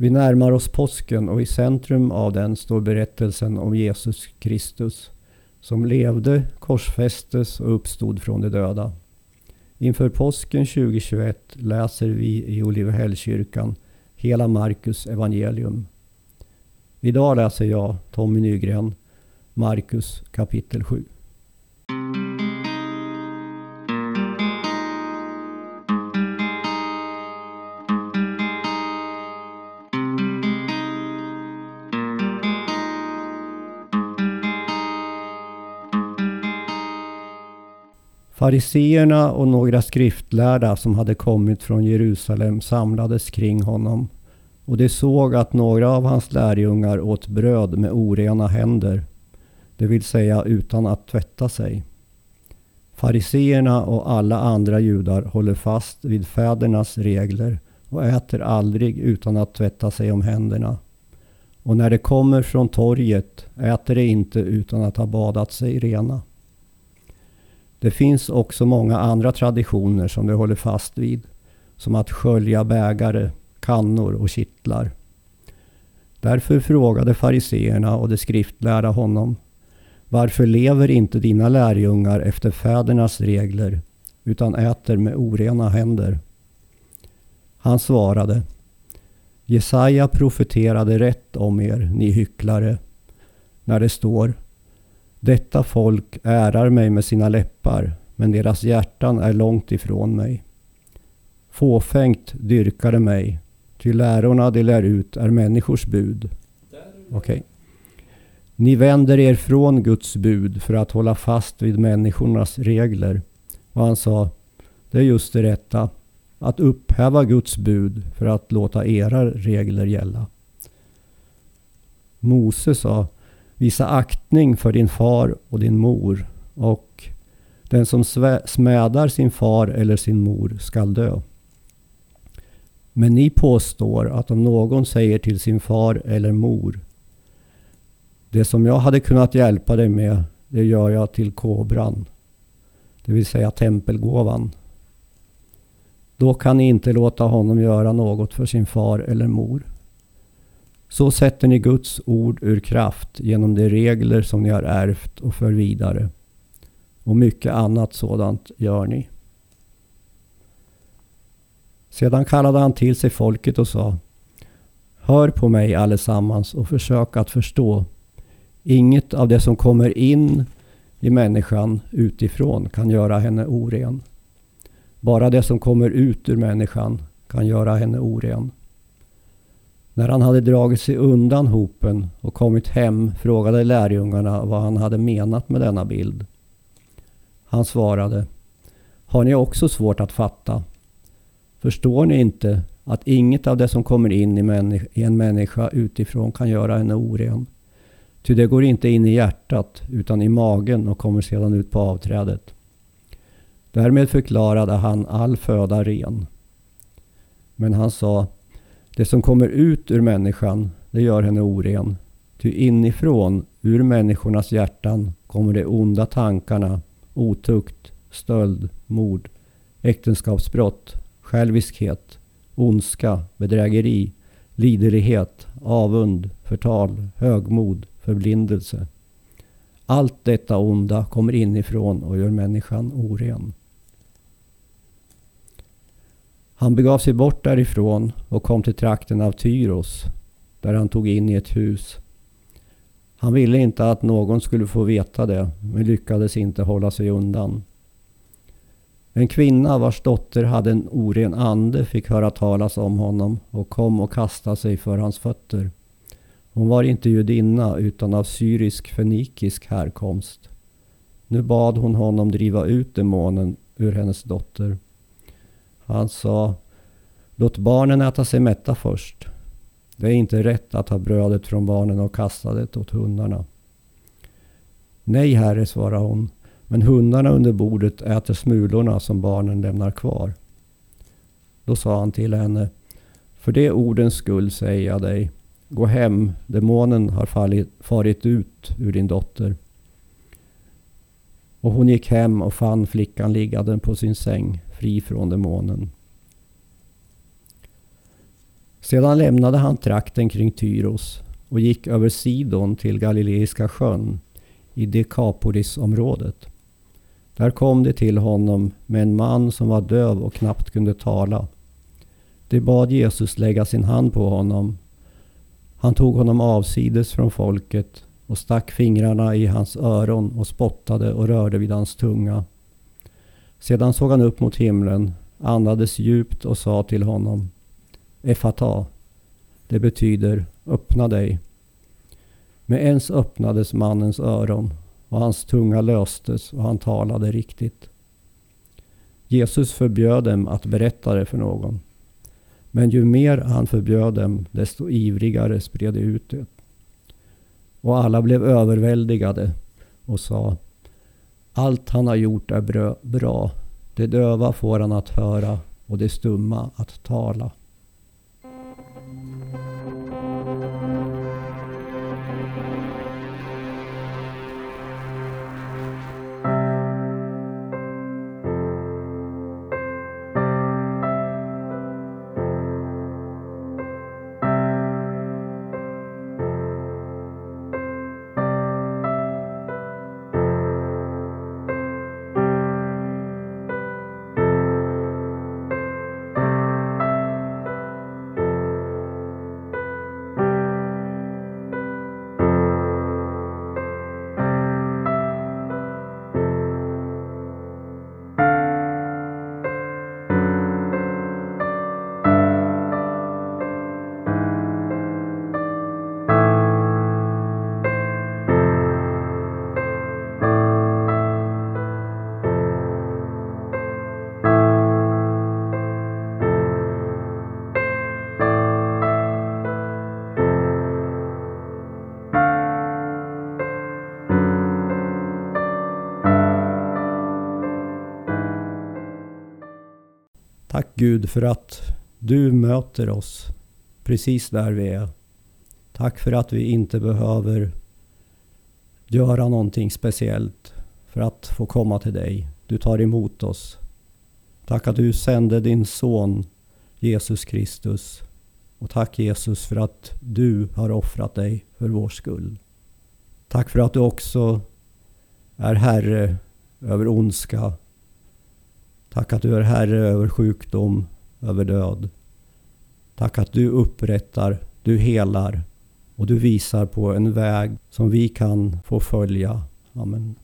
Vi närmar oss påsken och i centrum av den står berättelsen om Jesus Kristus som levde, korsfästes och uppstod från de döda. Inför påsken 2021 läser vi i Olivehällskyrkan hela Markus evangelium. Idag läser jag, Tommy Nygren, Markus kapitel 7. Fariseerna och några skriftlärda som hade kommit från Jerusalem samlades kring honom och de såg att några av hans lärjungar åt bröd med orena händer, det vill säga utan att tvätta sig. Fariseerna och alla andra judar håller fast vid fädernas regler och äter aldrig utan att tvätta sig om händerna. Och när de kommer från torget äter de inte utan att ha badat sig rena. Det finns också många andra traditioner som vi håller fast vid. Som att skölja bägare, kannor och kittlar. Därför frågade fariseerna och de skriftlärda honom. Varför lever inte dina lärjungar efter fädernas regler utan äter med orena händer? Han svarade. Jesaja profeterade rätt om er, ni hycklare, när det står detta folk ärar mig med sina läppar, men deras hjärtan är långt ifrån mig. Fåfängt dyrkar de mig, ty lärorna de lär ut är människors bud. Okay. Ni vänder er från Guds bud för att hålla fast vid människornas regler. Och han sa, det är just det rätta, att upphäva Guds bud för att låta era regler gälla. Mose sa, Visa aktning för din far och din mor och den som smädar sin far eller sin mor skall dö. Men ni påstår att om någon säger till sin far eller mor Det som jag hade kunnat hjälpa dig med, det gör jag till kobran. Det vill säga tempelgåvan. Då kan ni inte låta honom göra något för sin far eller mor. Så sätter ni Guds ord ur kraft genom de regler som ni har ärvt och för vidare. Och mycket annat sådant gör ni. Sedan kallade han till sig folket och sa Hör på mig allesammans och försök att förstå. Inget av det som kommer in i människan utifrån kan göra henne oren. Bara det som kommer ut ur människan kan göra henne oren. När han hade dragit sig undan hopen och kommit hem frågade lärjungarna vad han hade menat med denna bild. Han svarade Har ni också svårt att fatta? Förstår ni inte att inget av det som kommer in i, i en människa utifrån kan göra henne oren? Ty det går inte in i hjärtat utan i magen och kommer sedan ut på avträdet. Därmed förklarade han all föda ren. Men han sa det som kommer ut ur människan, det gör henne oren. Ty inifrån, ur människornas hjärtan, kommer de onda tankarna, otukt, stöld, mord, äktenskapsbrott, själviskhet, ondska, bedrägeri, liderlighet, avund, förtal, högmod, förblindelse. Allt detta onda kommer inifrån och gör människan oren. Han begav sig bort därifrån och kom till trakten av Tyros, där han tog in i ett hus. Han ville inte att någon skulle få veta det, men lyckades inte hålla sig undan. En kvinna vars dotter hade en oren ande fick höra talas om honom och kom och kastade sig för hans fötter. Hon var inte judinna utan av syrisk-fenikisk härkomst. Nu bad hon honom driva ut demonen ur hennes dotter. Han sa Låt barnen äta sig mätta först. Det är inte rätt att ta brödet från barnen och kasta det åt hundarna. Nej, herre, svarade hon. Men hundarna under bordet äter smulorna som barnen lämnar kvar. Då sa han till henne. För det ordens skull säger jag dig. Gå hem, demonen har fallit, farit ut ur din dotter. Och hon gick hem och fann flickan liggande på sin säng, fri från demonen. Sedan lämnade han trakten kring Tyros och gick över Sidon till Galileiska sjön i Dekapolisområdet. Där kom det till honom med en man som var döv och knappt kunde tala. De bad Jesus lägga sin hand på honom. Han tog honom avsides från folket och stack fingrarna i hans öron och spottade och rörde vid hans tunga. Sedan såg han upp mot himlen, andades djupt och sa till honom Efata. Det betyder öppna dig. Med ens öppnades mannens öron och hans tunga löstes och han talade riktigt. Jesus förbjöd dem att berätta det för någon. Men ju mer han förbjöd dem, desto ivrigare spred de ut det. Och alla blev överväldigade och sa allt han har gjort är bra. Det döva får han att höra och det stumma att tala. Gud för att du möter oss precis där vi är. Tack för att vi inte behöver göra någonting speciellt för att få komma till dig. Du tar emot oss. Tack att du sände din son Jesus Kristus. Och tack Jesus för att du har offrat dig för vår skull. Tack för att du också är Herre över ondska Tack att du är Herre över sjukdom, över död. Tack att du upprättar, du helar och du visar på en väg som vi kan få följa. Amen.